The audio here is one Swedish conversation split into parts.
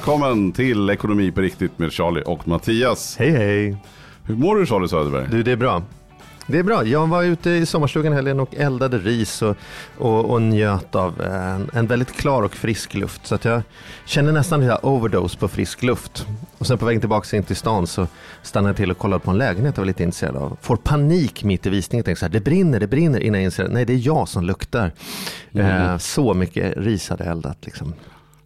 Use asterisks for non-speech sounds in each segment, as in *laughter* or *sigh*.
Välkommen till Ekonomi på riktigt med Charlie och Mattias. Hej hej! Hur mår du Charlie Söderberg? Du, det är bra. Det är bra. Jag var ute i sommarstugan helgen och eldade ris och, och, och njöt av en, en, väldigt klar och frisk luft. Så att jag känner nästan lite overdose på frisk luft. Och sen på vägen tillbaka in till stan så stannade jag till och kollade på en lägenhet jag var lite intresserad av. Får panik mitt i visningen. Tänker så här, det brinner, det brinner innan jag inser, nej det är jag som luktar. Mm. Eh, så mycket ris hade jag eldat liksom.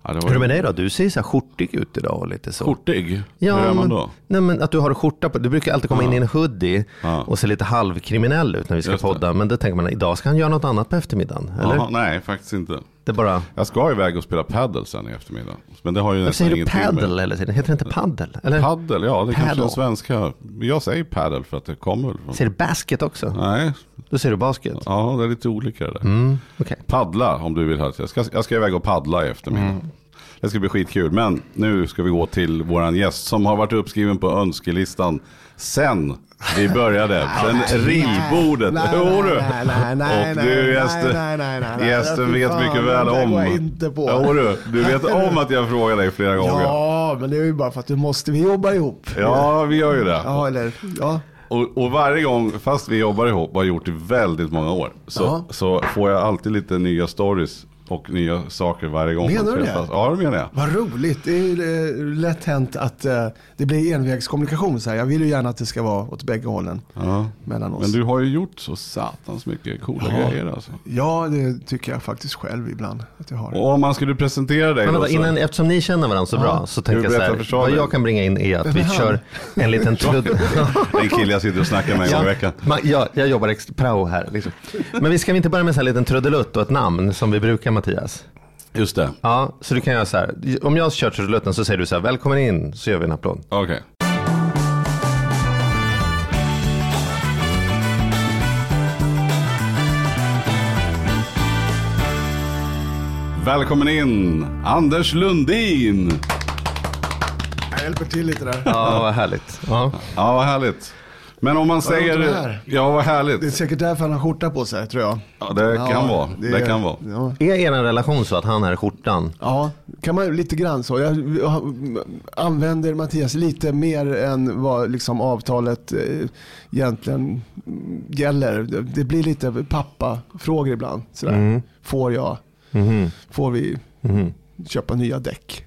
Ja, var... Hur det med dig då? Du ser så här skjortig ut idag och lite så. Skjortig? Ja, Hur är man då? Nej, men att du har skjorta på. Du brukar alltid komma in i en hoodie och se lite halvkriminell ut när vi ska podda. Men det tänker man, idag ska han göra något annat på eftermiddagen. Eller? Aha, nej, faktiskt inte. Det bara... Jag ska iväg och spela paddle sen i eftermiddag. Men det har ju nästan ingenting med... Säger du paddle eller heter det inte paddle? Eller? Paddle, ja det är kanske är svenska. Jag säger paddle för att det kommer från... Säger du basket också? Nej. Då säger du basket? Ja, det är lite olika det där. Mm, okay. Paddla om du vill. Jag ska, jag ska iväg och paddla i eftermiddag. Mm. Det ska bli skitkul. Men nu ska vi gå till våran gäst som har varit uppskriven på önskelistan sen vi började. *laughs* Sen ridbordet. Jo du. Och du gästen, gästen vet mycket väl om. inte på. Jo du. Du vet *laughs* om att jag frågar dig flera gånger. Ja, men det är ju bara för att du måste. Vi jobbar ihop. Ja, vi gör ju det. Ja, eller ja. Och, och, varje gång, fast vi jobbar ihop och har gjort det väldigt många år, så, så får jag alltid lite nya stories och nya saker varje gång. Menar du det? Ja, det menar jag. Vad roligt. Det är eh, lätt hänt att uh, det blir envägskommunikation. Så här. Jag vill ju gärna att det ska vara åt bägge hållen. Ja. Mellan oss. Men du har ju gjort så satans mycket coola ja. grejer. Alltså. Ja, det tycker jag faktiskt själv ibland att jag har. Och om man skulle presentera dig. Men vänta, innan, eftersom ni känner varandra så bra så tänker jag så här. Vad jag kan bringa in är att vi kör en liten trudd. *laughs* en kille jag sitter och snackar med en gång i veckan. Ja, jag jobbar extra prao här. Liksom. Men vi ska vi inte börja med en liten trudelutt och ett namn som vi brukar Mattias? Just det. Ja, så du kan göra så här. Om jag kör trudelutten så säger du så här, välkommen in, så gör vi en applåd. Okej. Okay. Välkommen in, Anders Lundin. Jag hjälper till lite där. Ja, vad härligt. Ja, ja vad härligt. Men om man vad säger, det ja vad härligt. Det är säkert därför han har skjorta på sig tror jag. Ja det ja, kan vara. Det, det kan vara. Ja. Är er relation så att han är skjortan? Ja, kan man lite grann så. Jag, jag använder Mattias lite mer än vad liksom avtalet eh, egentligen gäller. Det blir lite pappa-frågor ibland. Sådär. Mm. Får jag? Mm. Får vi mm. köpa nya däck?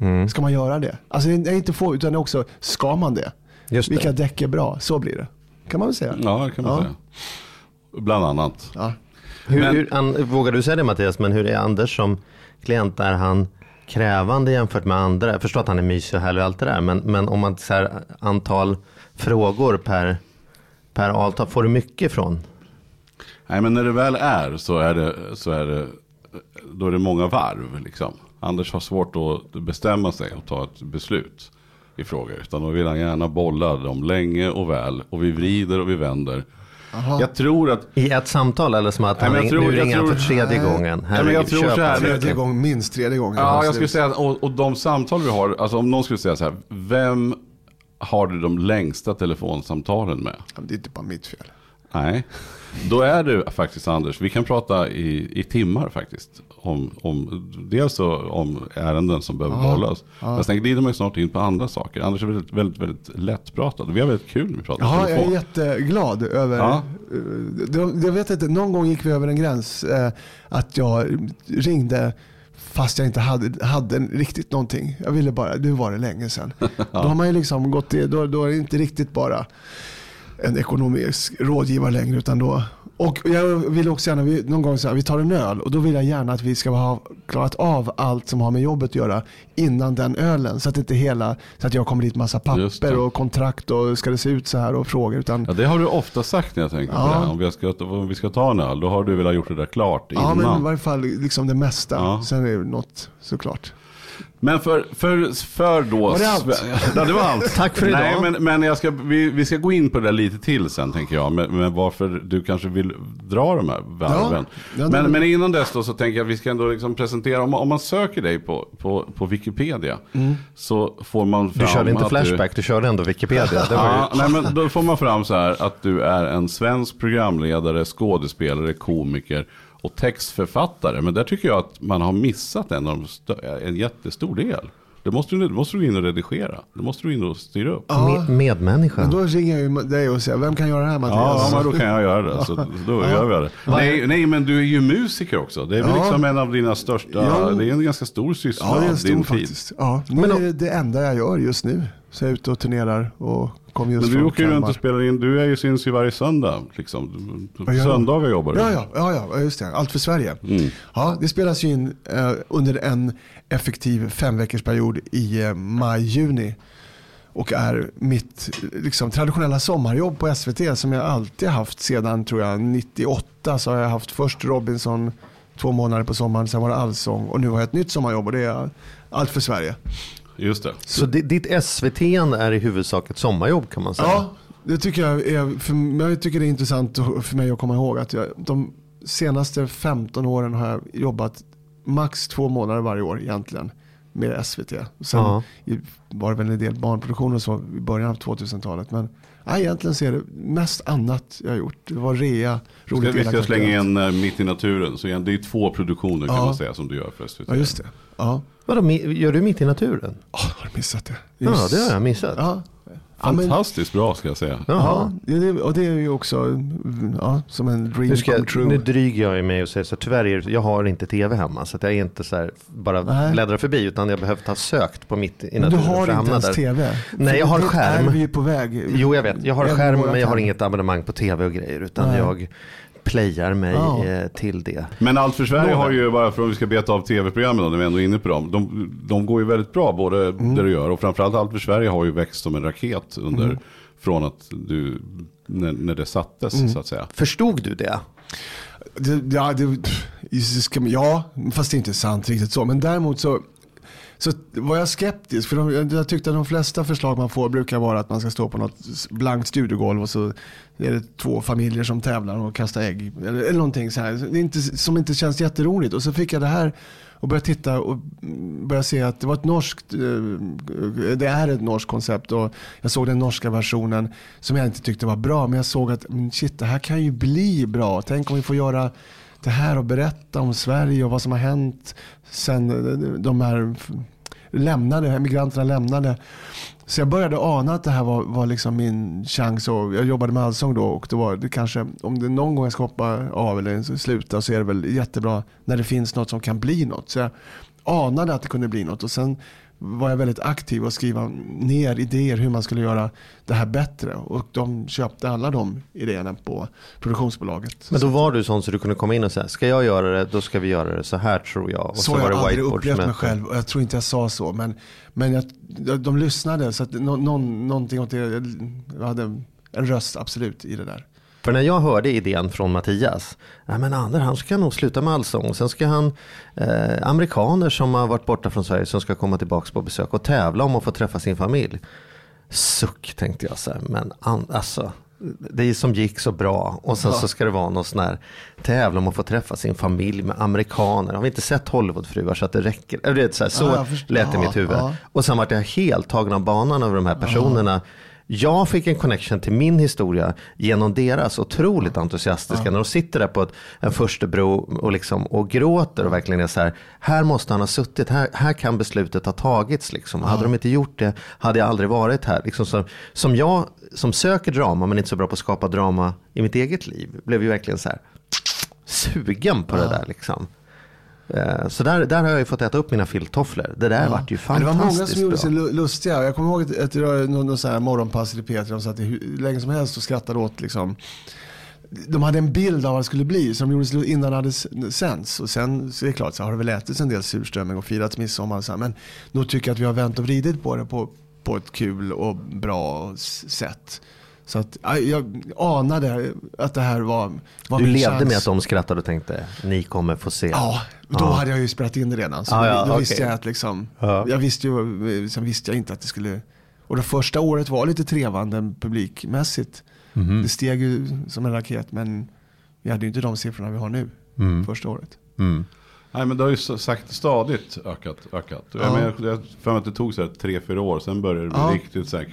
Mm. Ska man göra det? Alltså inte få, utan också ska man det? Just Vilka det. däck är bra? Så blir det. Kan man väl säga. Ja, det kan man ja. säga. Bland annat. Ja. Hur, men, hur, an, vågar du säga det Mattias, men hur är Anders som klient? Är han krävande jämfört med andra? Jag förstår att han är mysig och härlig och allt det där. Men, men om man så här, antal frågor per, per avtal, får du mycket från? Nej, men när det väl är så är det, så är det, då är det många varv. Liksom. Anders har svårt att bestämma sig och ta ett beslut i frågor. Utan då vill han gärna bolla dem länge och väl. Och vi vrider och vi vänder. Aha. Jag tror att... I ett samtal eller som att han nej, tror, nu ringer han för tredje nej. gången? Herregud, nej, jag tror så här, tredje gång, minst tredje gången. Ja, jag skulle säga, och, och de samtal vi har, alltså om någon skulle säga så här, vem har du de längsta telefonsamtalen med? Det är inte bara mitt fel. Nej, då är det faktiskt Anders. Vi kan prata i, i timmar faktiskt. Om, om, dels om ärenden som behöver ja, bollas. Ja. Men sen glider man ju snart in på andra saker. Anders är väldigt, väldigt, väldigt lättpratad. Vi har väldigt kul när vi pratar Ja, jag är jätteglad över. Ja. Eh, jag vet inte, någon gång gick vi över en gräns. Eh, att jag ringde fast jag inte hade, hade riktigt någonting. Jag ville bara, nu var det länge sedan. ja. *laughs* Då har man ju liksom gått, då, då är det inte riktigt bara en ekonomisk rådgivare längre utan då Och jag vill också gärna, vi, någon gång säga vi tar en öl och då vill jag gärna att vi ska ha klarat av allt som har med jobbet att göra innan den ölen. Så att inte hela, så att jag kommer dit massa papper och kontrakt och ska det se ut så här och frågor. Utan, Ja, det har du ofta sagt när jag tänker på Ja. det. här. Om vi, ska, om vi ska ta en öl, då har du velat gjort det där klart ja, innan. men i varje fall liksom det mesta. Ja. Sen är det något såklart. Men för, för, för då... Var det allt? Ja, det var allt. *laughs* Tack för idag. Nej, men, men jag ska, vi, vi ska gå in på det där lite till sen, tänker jag. Men, men varför du kanske vill dra de här varven. Ja, men, men innan dess då, så tänker jag att vi ska ändå liksom presentera. Om, man- om man söker dig på, på, på Wikipedia så får man fram Du körde inte Flashback, du körde ändå Wikipedia. Det var ju... Ja, nej, men då får man fram så här att du är en svensk programledare, skådespelare, komiker och textförfattare. Men där tycker jag att man har missat en, av en jättestor del. Det måste du, det måste du in och redigera. Det måste du in och styra upp. Ja, Med, medmänniska. Men då ringer jag ju dig och säger, vem kan göra det här Mattias? men då kan jag göra det. Så då gör vi det. Nej, nej, men du är ju musiker också. Det är väl Ja. liksom en av dina största, Ja. det är en ganska stor syssla Ja, det är din stor faktiskt. Ja, nu Men är det enda jag gör just nu. Så jag är ute och turnerar och kom just Men du åker ju runt och spelar in, du är ju syns ju varje söndag. Liksom. Söndagar jobbar du. Ja, ja, ja, ja, just det. Allt för Sverige. Mm. Ja, det spelas ju in eh, under en effektiv femveckorsperiod i eh, maj-juni. Och är mitt liksom, traditionella sommarjobb på SVT som jag alltid haft sedan tror jag 98. Så har jag haft först Robinson två månader på sommaren, sen var det Allsång och nu har jag ett nytt sommarjobb och det är Allt för Sverige. Just det. Så di- ditt SVT är i huvudsak ett sommarjobb kan man säga? Ja, det tycker jag är, för mig, jag tycker det är intressant att- för mig att komma ihåg att jag, de senaste 15 åren har jag jobbat max två månader varje år egentligen med SVT. Sen Ja. i- var det väl en del barnproduktioner så i början av 2000-talet. Men ja, egentligen så är det mest annat jag har gjort. Det var rea, roligt vi ska slänga in eh, Mitt i naturen. Så igen, det är två produktioner kan Ja. man säga som du gör för SVT. Ja, just det. Ja, Vadå, gör du Mitt i naturen? Åh, har du missat det? Ja, Just- det har jag missat. Ja. Ja, Fantastiskt bra ska jag säga. ja, det, det- och det är ju också ja, som en dream Nu, ska come true. nu dryger jag mig och säger så tyvärr är jag har inte tv hemma så att jag är inte så här bara Nej. bläddrar förbi utan jag behövt ha sökt på mitt i du naturen för har att inte ens där. tv? Nej, jag har skärm. är vi på väg. Jo jag vet, jag har skärm men jag har inget abonnemang på tv och grejer utan Nej. jag playar mig Ja. eh, till det. Men Allt för Sverige har ju, bara för att vi ska beta av tv-programmen då, när vi ändå är inne på dem. De, de går ju väldigt bra, både Mm. det du gör och framförallt Allt för Sverige har ju växt som en raket under, Mm. från att du, när, när det sattes Mm. så att säga. Förstod du det? Det, ja, det, ja, fast det är inte sant riktigt så. Men däremot så, så var jag skeptisk. För de, jag tyckte att de flesta förslag man får brukar vara att man ska stå på något blankt studiogolv och så är det två familjer som tävlar och kastar ägg. Eller, eller någonting så här. Det inte, som inte känns jätteroligt. Och så fick jag det här och började titta och började se att det var ett norskt, eh, det är ett norskt koncept. Och jag såg den norska versionen som jag inte tyckte var bra. Men jag såg att shit, det här kan ju bli bra. Tänk om vi får göra det här och berätta om Sverige och vad som har hänt sen de här lämnade, emigranterna lämnade. Så jag började ana att det här var, var liksom min chans. Och jag jobbade med allsång då och det var det kanske, om det någon gång jag ska hoppa av eller sluta så är det väl jättebra när det finns något som kan bli något. Så jag anade att det kunde bli något och sen var jag väldigt aktiv och skriva ner idéer hur man skulle göra det här bättre. Och de köpte alla de idéerna på produktionsbolaget. Men då var du sån så du kunde komma in och säga, ska jag göra det, då ska vi göra det så här tror jag. Och så har jag aldrig upplevt mig själv och jag tror inte jag sa så. Men, men jag, de, de lyssnade så att nå, någon, någonting åt det. Jag hade en röst absolut i det där. För när jag hörde idén från Mattias, ja men Anders han ska nog sluta med allsång. Sen ska han, eh, amerikaner som har varit borta från Sverige som ska komma tillbaka på besök och tävla om att få träffa sin familj. Suck tänkte jag så här, men an, alltså. Det som gick så bra och sen så ska det vara någon sån här tävla om att få träffa sin familj med amerikaner. Har vi inte sett Hollywoodfruar så att det räcker? Vet, Så, här, så Ja, lät det i Ja, mitt huvud. ja. Och sen vart jag helt tagen av banan över de här personerna. Jag fick en connection till min historia genom deras otroligt entusiastiska. När de sitter där på ett, en första bro och, liksom, och gråter och verkligen är så här. Här måste han ha suttit, här, här kan beslutet ha tagits. Liksom. Hade de inte gjort det hade jag aldrig varit här. Liksom, som, som jag som söker drama men inte så bra på att skapa drama i mitt eget liv. Blev ju verkligen så här sugen på det där. Liksom. Eh, Så där, där har jag ju fått äta upp mina filttofflor. Det där vart ju Men det var många fantastiskt som gjorde bra. sig lu- lustiga. Jag kommer ihåg att, att det var någon, någon sån här morgonpass i P3. De satt i hu- länge som helst och skrattade åt liksom, de hade en bild av vad det skulle bli som de gjorde slut innan det hade s- sänds. Och sen så är det klart så har det väl ätits en del surströmming och firats midsommar. Så här, men nog tycker jag att vi har vänt och vridit på det på, på ett kul och bra sätt. Så att, ja, jag anade att det här var, var Du min levde chans. med att de skrattade och tänkte, ni kommer få se. Ja, då Ja. hade jag ju spelat in det redan. Så Ja, ja, då okej. visste jag att liksom, Ja. jag visste ju, sen visste jag inte att det skulle, och det första året var lite trevande publikmässigt. Mhm. Det steg ju som en raket, men vi hade ju inte de siffrorna vi har nu, Mm. första året. Mm. Nej men det har ju sagt stadigt ökat. ökat. Jag, Ja. menar, jag för mig att det tog så här tre, fyra år. Sen började det bli Ja. riktigt så här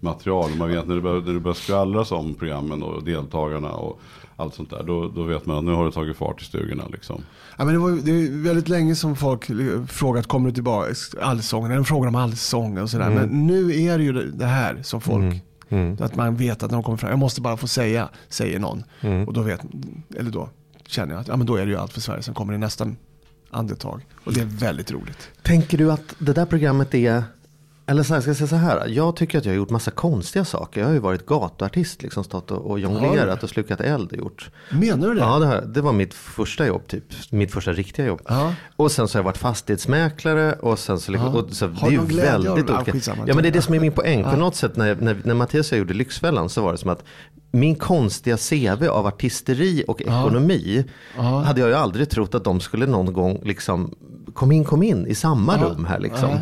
kvällstidningsmaterial. Man vet när det börjar, när det börjar skvallras om programmen och deltagarna och allt sånt där. Då, då vet man att nu har det tagit fart i stugorna liksom. Ja, men det, var, det är väldigt länge som folk frågat, kommer du tillbaka, allsången, de frågar om allsång och sådär. Men nu är det ju det- här som folk, Mm. att man vet att när de kommer fram, jag måste bara få säga, säger någon. Mm. Och då vet, eller då känner jag att ja, men då är det ju allt för Sverige som kommer i nästa andetag. Och det är väldigt roligt. Tänker du att det där programmet är, eller så här, ska jag säga så här, jag tycker att jag har gjort massa konstiga saker. Jag har ju varit gatuartist, liksom stått och, och jonglerat och slukat eld och gjort. Menar du det? Ja, det, jag. det var mitt första jobb, typ. Mitt första riktiga jobb. Ja. Och sen så har jag varit fastighetsmäklare och sen så, liksom, Ja. och så Har det är du ju väldigt? Ja, olika. Ja men det är det som är min poäng. På Ja. något sätt när, när, när Mattias och jag gjorde Lyxfällan så var det som att min konstiga CV av artisteri och ekonomi Ja. hade jag ju aldrig trott att de skulle någon gång liksom, kom in, kom in i samma Ja. rum här liksom.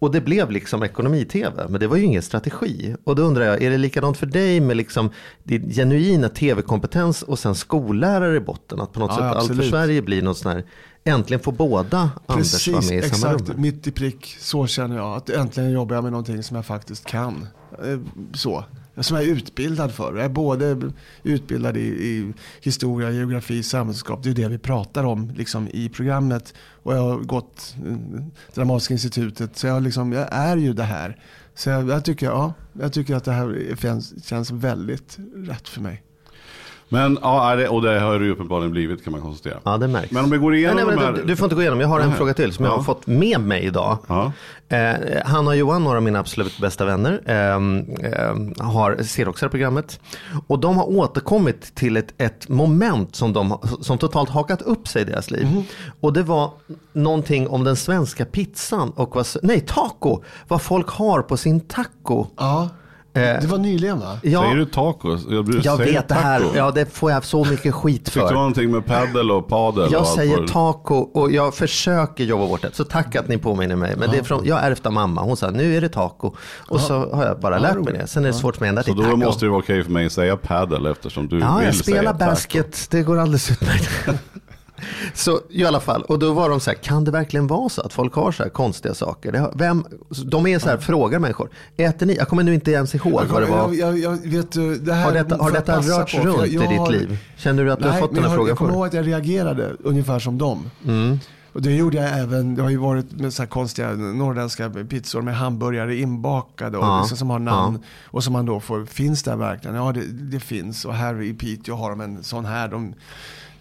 Ja. Och det blev liksom ekonomi-tv, men det var ju ingen strategi. Och då undrar jag, är det likadant för dig med liksom din genuina tv-kompetens och sen skollärare i botten? Att på något Ja, sätt allt för. Sverige blir något sån här, äntligen får båda Anders vara Precis, med i samma exakt. rum. Mitt i prick. Så känner jag. Att äntligen jobbar jag med någonting som jag faktiskt kan. Eh, Så. Som jag är utbildad för. Jag är både utbildad i, i historia, geografi, samhällskunskap. Det är det vi pratar om liksom, i programmet. Och jag har gått eh, Dramatiska institutet. Så jag, liksom, jag är ju det här. Så jag, jag, tycker, ja, jag tycker att det här känns, känns väldigt rätt för mig. Men ja, är det- och det har det ju uppenbarligen blivit kan man konstatera. Ja, det märks. Men om vi går igenom nej, nej, de här... du, du får inte gå igenom, jag har en Nej. fråga till som jag Ja. har fått med mig idag. Ja. Eh, Hanna och Johan, några av mina absolut bästa vänner, ehm, har, ser också det här programmet. Och de har återkommit till ett, ett moment som, de, som totalt hakat upp sig i deras liv. Mhm. Och det var någonting om den svenska pizzan och vad, nej, taco, vad folk har på sin taco. Ja, Eh, det var nyligen va? Ja, Säger du tacos? Jag, jag vet det här, taco. ja, det får jag så mycket skit Fick du för. någonting med paddel och padel? och Jag allt säger taco och jag försöker jobba bort det. Så tack att ni påminner mig. Men det är från, jag ärvt av mamma. Hon sa nu är det taco. Och så har jag bara lärt mig det. Sen är det svårt för mig ända Så då taco. måste det vara okej för mig att säga paddel eftersom du Ja, vill jag säga spelar taco. basket. Det går alldeles utmärkt. *laughs* Så i alla fall, och då var de så här, kan det verkligen vara så att folk har så här konstiga saker? Har, vem, de är så här, frågar människor, äter ni? Jag kommer nu inte ens ihåg vad det var. Jag, jag, vet, du, det här Har detta, har detta rört på, runt jag- i ditt liv? Känner du att du har fått den här jag, frågan jag kommer ihåg att jag reagerade ungefär som dem. Mm. Och det gjorde jag även, det har ju varit med så här konstiga norrländska pizzor med hamburgare inbakade och Ja, liksom som har namn. Och som man då får, finns det verkligen? Ja det, det finns. Och här i Piteå har de en sån här. De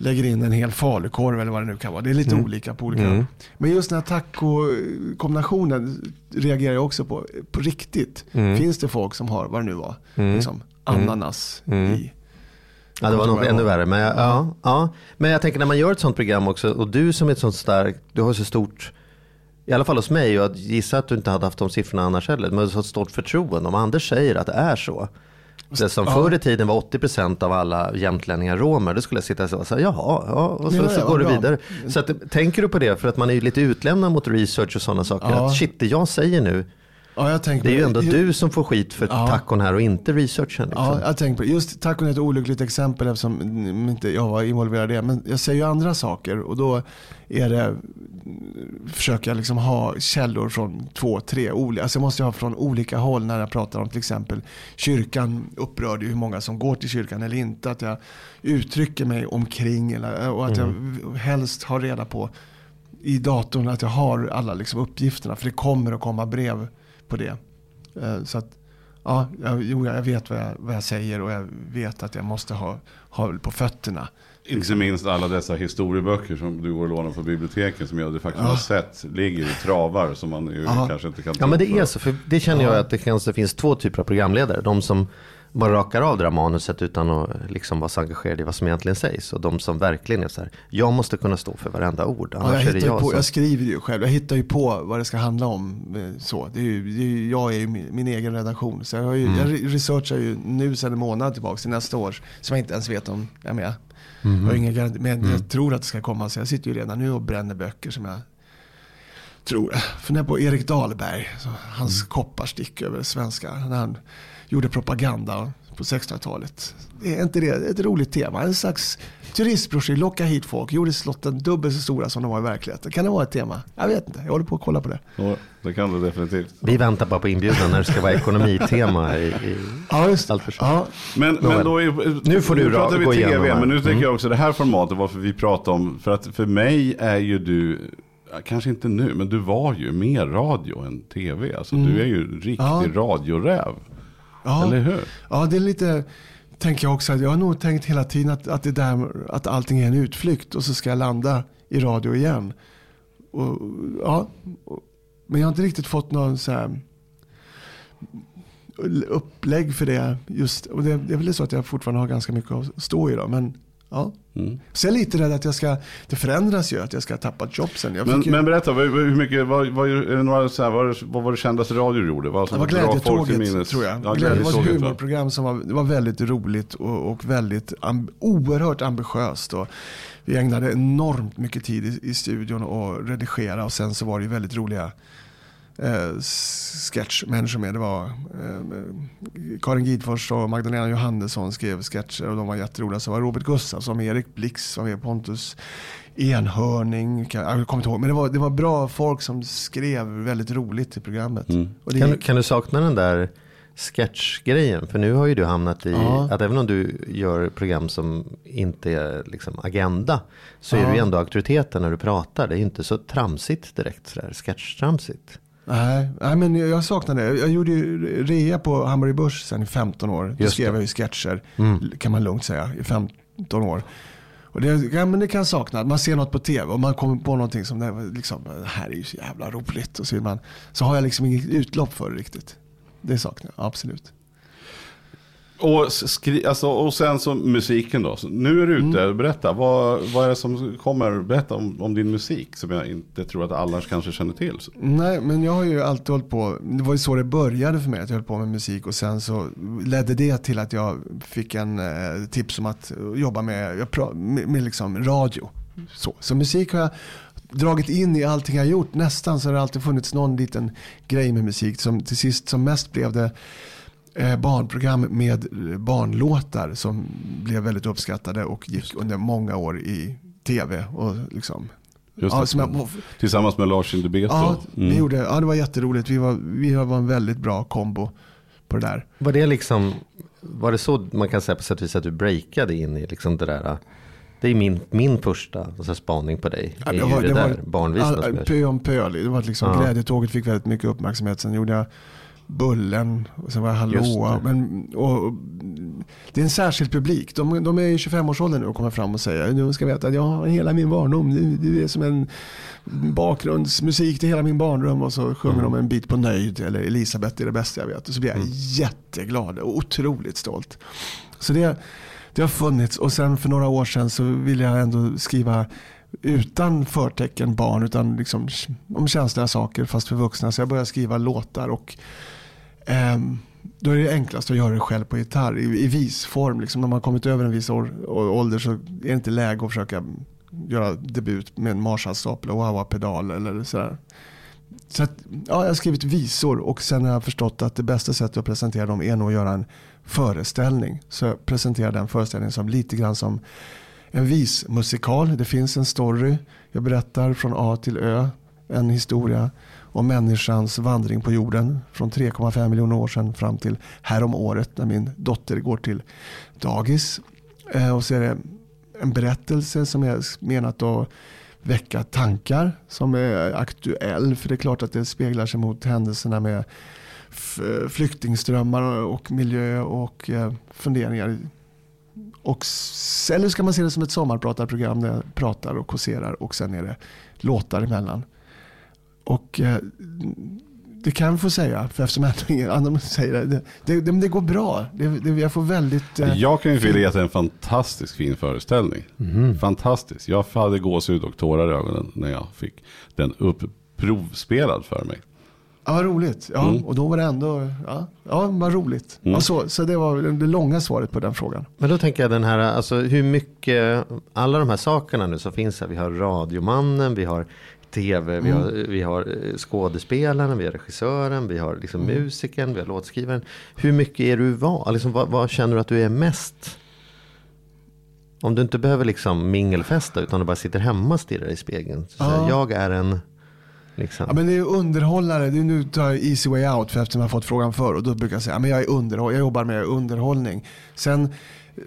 lägger in en hel falukorv eller vad det nu kan vara. Det är lite olika på olika. Mm. Men just den här taco-kombinationen reagerar jag också på. På riktigt. Mm. Finns det folk som har, vad det nu var, Mm. liksom ananas Mm. i. Ja, det var nog ännu värre. Men jag, ja. Ja, men jag tänker när man gör ett sånt program också och du som är ett sånt starkt, du har så stort, i alla fall hos mig, och jag gissar att du inte hade haft de siffrorna annars heller, men du har så stort förtroende. Om Anders säger att det är så, det som förr i tiden var 80% av alla jämtlänningar romer, då skulle jag sitta och säga jaha, ja, och så, Ja, så går du bra. vidare. Så att, tänker du på det, för att man är ju lite utlämnad mot research och sådana saker, Ja. att shit, det jag säger nu, Ja, jag tänker det är ju ändå Ju- du som får skit för Ja. tacon här och inte researchen. Liksom. Ja, jag tänker på. Just tacon är ett olyckligt exempel eftersom mm, inte jag var involverad i det. Men jag säger ju andra saker och då är det, försöker jag liksom ha källor från två, tre olika. Alltså jag måste ha från olika håll när jag pratar om till exempel kyrkan upprörd hur många som går till kyrkan eller inte. Att jag uttrycker mig omkring eller, och att jag helst har reda på i datorn att jag har alla liksom uppgifterna. För det kommer att komma brev på det. Eh, Så att, ja, jag, jo, jag vet vad jag, vad jag säger och jag vet att jag måste ha, ha på fötterna. Inte minst alla dessa historieböcker som du går och lånar på biblioteket som jag de facto har sett ligger i travar som man ju Ja. kanske inte kan Ja men det är så, för det känner jag att det kanske finns två typer av programledare. De som man rakar av det där manuset utan att liksom vara så engagerad i vad som egentligen sägs. Och de som verkligen är så här, jag måste kunna stå för varenda ord. Ja, jag, hittar jag på, som... jag skriver ju själv, jag hittar ju på vad det ska handla om. eh, Så. Det är ju, det är ju, jag är ju min, min egen redaktion. Så jag, har ju, Mm. jag researchar ju nu sedan en månad tillbaka till nästa år. Som jag inte ens vet om jag är med. Mm. Jag har ingen garanti, men jag tror att det ska komma. Så jag sitter ju redan nu och bränner böcker som jag tror. Funderar på Erik Dahlberg, hans Mm. kopparstick över svenska. När han gjorde propaganda på 1600-talet. Är inte det ett roligt tema? En slags turistbrochyr, locka hit folk, gjorde slotten dubbelt så stora som de var i verkligheten. Kan det vara ett tema? Jag vet inte, jag håller på att kolla på det. Ja, det kan det definitivt. Vi väntar bara på inbjudan när det ska vara ekonomitema i, i Ja, just allt för sig. ja, Men, men då är, Nu får du pratar ra- vi gå tv, igenom här. men nu tänker Mm. jag också det här formatet varför vi pratar om, för att för mig är ju du, kanske inte nu, men du var ju mer radio än tv. Alltså du är ju riktig Ja. radioräv. Ja. Eller hur? Ja, det är lite, tänker jag också. Jag har nog tänkt hela tiden att, att, det där, att allting är en utflykt och så ska jag landa i radio igen. Och, ja, men jag har inte riktigt fått någon så här upplägg för det. Just, och det, det är väl så att jag fortfarande har ganska mycket att stå i. Då, men, ja. Mm. Så jag är lite rädd att jag ska, det förändras ju, att jag ska tappa ett jobb sen. Men, ju, men berätta, hur mycket, vad, vad, några, så här, vad, vad var det kändaste radio du gjorde? Vad, det var Glädjetåget tror jag. Ja, Glädje, det var ett humorprogram som var, var väldigt roligt och, och väldigt amb, oerhört ambitiöst. Och vi ägnade enormt mycket tid i, i studion och redigera och sen så var det ju väldigt roliga eh, sketchmänniskor med. Det var eh, Karin Gidfors och Magdalena Johannesson skrev sketcher och de var jätteroliga. Så var Robert Gustafsson, Erik Blix, var med, Pontus Enhörning, jag kommer inte ihåg. Men det var, det var bra folk som skrev väldigt roligt i programmet. Mm. Det Kan, kan du sakna den där sketchgrejen? För nu har ju du hamnat i Ja. att även om du gör program som inte är liksom agenda så är Ja. du ju ändå auktoriteten när du pratar. Det är ju inte så tramsigt direkt sådär, sketchtramsigt. Nej, nej, men jag saknar det. Jag gjorde ju rea på Hamburg Börs sen i 15 år. Då Just skrev det. jag ju sketcher, Mm. kan man lugnt säga, i 15 år. Och det, ja, men det kan jag sakna. Man ser något på tv och man kommer på någonting som det, liksom, det här är ju så jävla roligt. Och så, man, så har jag liksom inget utlopp för det riktigt. Det saknar jag, absolut. Och, skri, alltså, och sen så musiken då. Så nu är du ute, Mm. berätta. Vad, vad är det som kommer? Berätta om, om din musik som jag inte tror att alla kanske känner till. Nej, men jag har ju alltid hållit på. Det var ju så det började för mig. Att jag höll på med musik och sen så ledde det till att jag fick en eh, tips om att jobba med, pra, med, med liksom radio. Så. så musik har jag dragit in i allting jag gjort. Nästan så har det alltid funnits någon liten grej med musik. Som till sist som mest blev det barnprogram med eh, barnlåtar som blev väldigt uppskattade och gick under många år i tv. Och liksom, Just ja, jag, Tillsammans med Lars Indebeto. Ja, Mm. vi gjorde, ja, det var jätteroligt. Vi var, vi var en väldigt bra kombo på det där. Var det liksom, var det så man kan säga på sätt och vis att du breakade in i liksom det där, det är min, min första alltså, spaning på dig, Ja, det var- det, det var- där barnvisorna All, pö om pö. Det var liksom, Ja. Glädjetåget fick väldigt mycket uppmärksamhet. Sen gjorde jag Bullen och sen var Just Hallå. det. Men, och, det är en särskild publik. De, de är i 25-årsåldern nu och kommer fram och säger nu ska veta att jag har hela min barndom. Du, du är som en bakgrundsmusik till hela min barndom. Och så sjunger Mm. de en bit på Nöjd eller Elisabeth är det bästa jag vet. Och så blir jag Mm. jätteglad och otroligt stolt. Så det, det har funnits och sen för några år sedan så ville jag ändå skriva utan förtecken barn utan liksom om känsliga saker fast för vuxna. Så jag började skriva låtar och Ehm, då är det enklast att göra det själv på gitarr i, i visform. Liksom när man har kommit över en viss år, ålder så är det inte läge att försöka göra debut med en Marshall-stapel och wah-wah-pedal eller sådär. Så att, ja, jag har skrivit visor och sen har jag förstått att det bästa sättet att presentera dem är nog att göra en föreställning. Så jag presenterar den föreställningen som lite grann som en vismusikal. Det finns en story. Jag berättar från A till Ö en historia om människans vandring på jorden från 3,5 miljoner år sedan fram till härom året när min dotter går till dagis. Eh, och så är det en berättelse som är menat att väcka tankar som är aktuell. För det är klart att det speglar sig mot händelserna med flyktingströmmar och miljö och eh, funderingar. Och, eller ska man se det som ett sommarpratarprogram där jag pratar och kåserar och sen är det låtar emellan. Och eh, det kan jag få säga, för eftersom ingen annan säger det. Det, det, det, det går bra. Det, det, jag får väldigt... eh, Jag kan ju ge att det är en fantastiskt fin föreställning. Fantastisk. Jag hade gåshud och tårar i ögonen när jag fick den upprovspelad för mig. Ja, vad roligt. Ja, Mm. och då var det ändå, ja, ja vad roligt. Ja, så, så det var väl det långa svaret på den frågan. Men då tänker jag den här, alltså hur mycket, alla de här sakerna nu som finns här. Vi har radiomannen, vi har tv, vi, har, vi har eh, skådespelaren, vi har regissören, vi har liksom musikern, vi har låtskrivaren. Hur mycket är du vad? Liksom, vad, vad känner du att du är mest? Om du inte behöver liksom mingelfesta utan du bara sitter hemma och stirrar i spegeln. Så Ja. jag är en, liksom. Ja, men det är underhållare, det är nu tar jag easy way out för eftersom jag har fått frågan förr och då brukar jag säga att jag är underhåll, jag jobbar med underhållning. Sen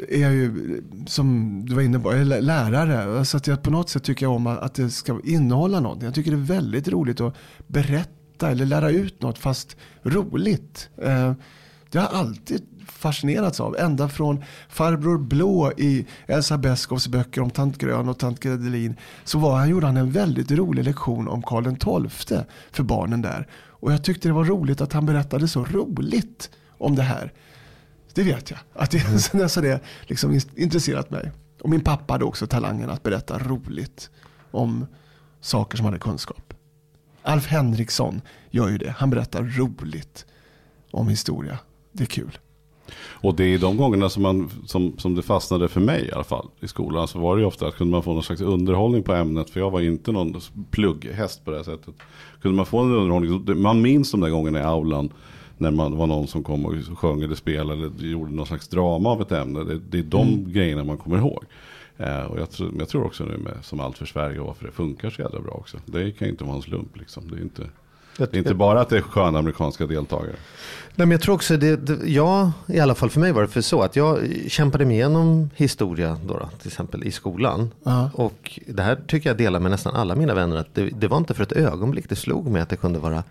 är jag ju, som du var inne på, jag är lärare. Så att jag på något sätt tycker jag om att det ska innehålla någonting. Jag tycker det är väldigt roligt att berätta eller lära ut något fast roligt. Eh, det har jag alltid fascinerats av. Ända från farbror Blå i Elsa Beskows böcker om tant Grön och tant Gredelin. Så var han, gjorde han en väldigt rolig lektion om Karl XII för barnen där. Och jag tyckte det var roligt att han berättade så roligt om det här. Det vet jag. Att det, sen dess har det liksom in- intresserat mig. Och min pappa hade också talangen att berätta roligt om saker som hade kunskap. Alf Henriksson gör ju det. Han berättar roligt om historia. Det är kul. Och det är de gångerna som, man, som, som det fastnade för mig i alla fall i skolan. Så var det ju ofta att kunde man få någon slags underhållning på ämnet. För jag var inte någon plugghäst på det här sättet. Kunde man få en underhållning. Man minns de där gångerna i aulan. När man var någon som kom och sjöng eller spelade. Eller gjorde någon slags drama av ett ämne. Det, det är de grejerna man kommer ihåg. Eh, och jag, tror- jag tror också nu med Som allt för Sverige och varför det funkar så jävla bra också. Det kan ju inte vara en slump liksom. Det är inte, det är inte bara att det är sköna amerikanska deltagare. Nej, men jag tror också det, det, jag, i alla fall för mig var det för så att jag kämpade mig igenom historia då, då till exempel i skolan. Ja. Och det här tycker jag delar med nästan alla mina vänner att det, det var inte för ett ögonblick det slog mig att det kunde vara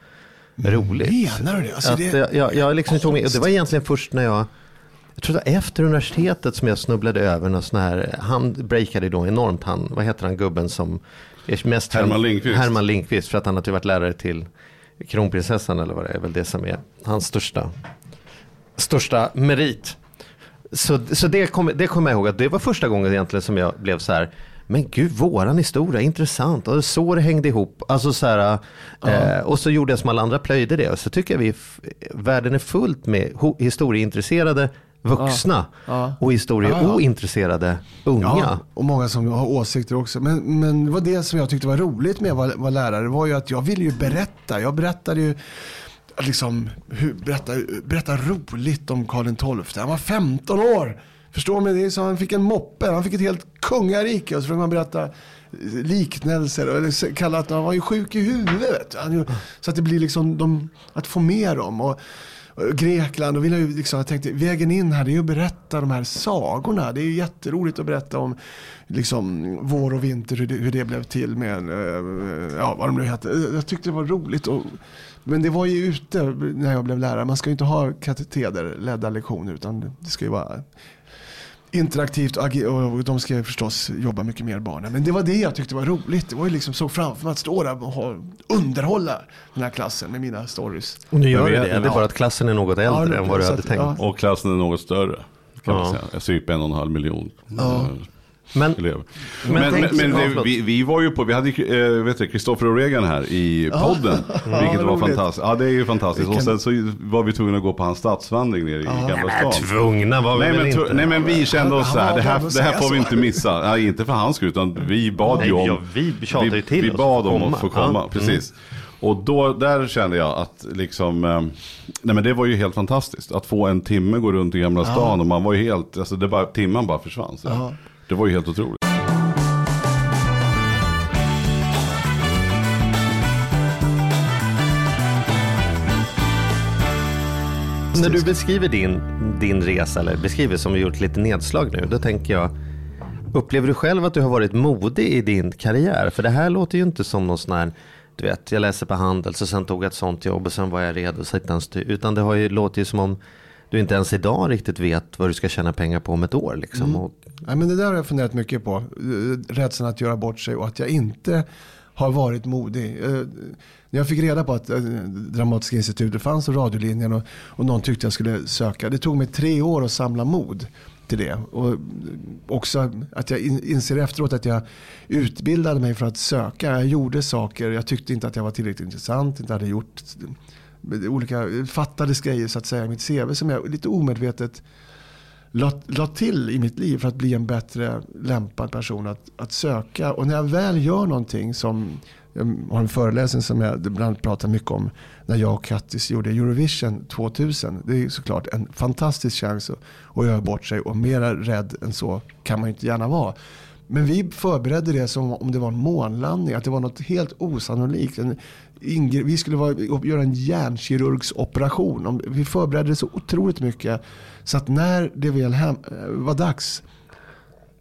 roligt. Menar du det? Alltså, det- jag, jag, jag liksom tog med, och det var egentligen först när jag jag tror det var efter universitetet som jag snubblade över någon sån här, han breakade då enormt, han, vad heter han gubben som är mest Herman Lindqvist. Herman Lindqvist, för att han har varit lärare till kronprinsessan eller vad det är, väl det som är hans största, största merit. Så, så det kommer det kommer jag ihåg att det var första gången egentligen som jag blev så här, men gud, våran historia, intressant. Och så det hängde ihop. Alltså så här, eh, och så gjorde jag som alla andra, plöjde det. Och så tycker jag vi, världen är fullt med historieintresserade vuxna Ja. och historieointresserade unga. Ja, och många som har åsikter också. Men, men det var det som jag tyckte var roligt med att vara, vara lärare. var ju att jag ville ju berätta. Jag berättade ju liksom, hur, berätta, berätta roligt om Karl XII. Han var 15 år. Förstår mig? Det är så han fick en moppe. Han fick ett helt kungarike. Och så fick man berätta liknelser. Eller kalla att han var ju sjuk i huvudet. Han, så att det blir liksom de, att få med dem. Och, och Grekland, och vill jag, ju liksom, jag tänkte vägen in här det är ju att berätta de här sagorna. Det är ju jätteroligt att berätta om liksom, vår och vinter, hur det, hur det blev till med, eh, ja vad de nu hette. Jag tyckte det var roligt. Och, men det var ju ute när jag blev lärare. Man ska ju inte ha katederledda lektioner utan det ska ju vara interaktivt och, de ska förstås jobba mycket mer barnen. Men det var det jag tyckte var roligt. Det var ju liksom så framför mig att stå där och underhålla den här klassen med mina stories. Och nu gör Men det vi- det. Är bara att klassen är något äldre det- än vad du hade att- tänkt. ja. Och klassen är något större. Kan man Ja. säga. Jag typ en och en halv miljon Ja. Eh, Men. Men Men, men, ja, det, vi, vi var ju på, vi hade vet du, Kristoffer och Regan här i podden. vilket var fantastiskt. Ja det är ju fantastiskt. Och Vilken- sen så var vi tvungna att gå på hans stadsvandring nere i Gamla stan. tvungna var vi Nej men, inte. nej men vi kände oss så här, det här, det här får vi inte missa. Nej, inte för hans skull utan vi bad Nej, ju om. ja, vi ju till vi oss bad om komma. att få komma, Ja. precis. Och då, där kände jag att liksom, eh, nej men det var ju helt fantastiskt. Att få en timme gå runt i Gamla stan och man var ju helt, alltså det bara, timman bara försvann. Så. Det var ju helt otroligt. När du beskriver din, din resa, eller beskriver som vi gjort lite nedslag nu, då tänker jag, upplever du själv att du har varit modig i din karriär? För det här låter ju inte som någon sån här, du vet, jag läser på Handels och sen tog jag ett sånt jobb och sen var jag redo att. Utan det har ju, låter ju som om du inte ens idag riktigt vet vad du ska tjäna pengar på om ett år. Liksom. Och, Nej, men det där har jag funderat mycket på. Eh, Rädslan att göra bort sig och att jag inte har varit modig. Eh, när jag fick reda på att eh, Dramatiska institutet fanns och radiolinjen och, och någon tyckte jag skulle söka. Det tog mig tre år att samla mod till det. Och också att jag inser efteråt att jag utbildade mig för att söka. Jag gjorde saker, jag tyckte inte att jag var tillräckligt intressant, inte hade gjort olika fattades grejer så att säga i mitt CV som jag lite omedvetet la, till i mitt liv för att bli en bättre lämpad person att, att söka. Och när jag väl gör någonting som jag har en föreläsning som jag ibland pratar mycket om när jag och Kattis gjorde Eurovision 2000. Det är såklart en fantastisk chans att, att göra bort sig och mera rädd än så kan man ju inte gärna vara. Men vi förberedde det som om det var en månlandning, att det var något helt osannolikt. En, vi skulle vara, göra en hjärnkirurgsoperation. Vi förberedde så otroligt mycket. Så att när det väl hem, var dags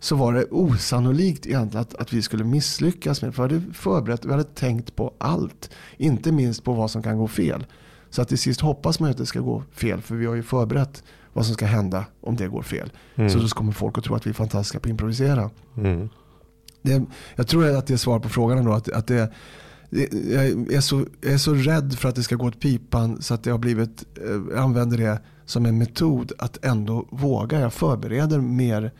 så var det osannolikt egentligen att, att vi skulle misslyckas med. För vi hade förberett, vi hade tänkt på allt. Inte minst på vad som kan gå fel. Så att till sist hoppas man att det ska gå fel. För vi har ju förberett vad som ska hända om det går fel. Mm. Så då kommer folk att tro att vi är fantastiska på att improvisera. Mm. Det, jag tror att det är svar på frågan ändå. Att, att det, jag, är så, jag är så rädd för att det ska gå åt pipan så att jag har blivit, jag använder det som en metod att ändå våga. Jag förbereder mer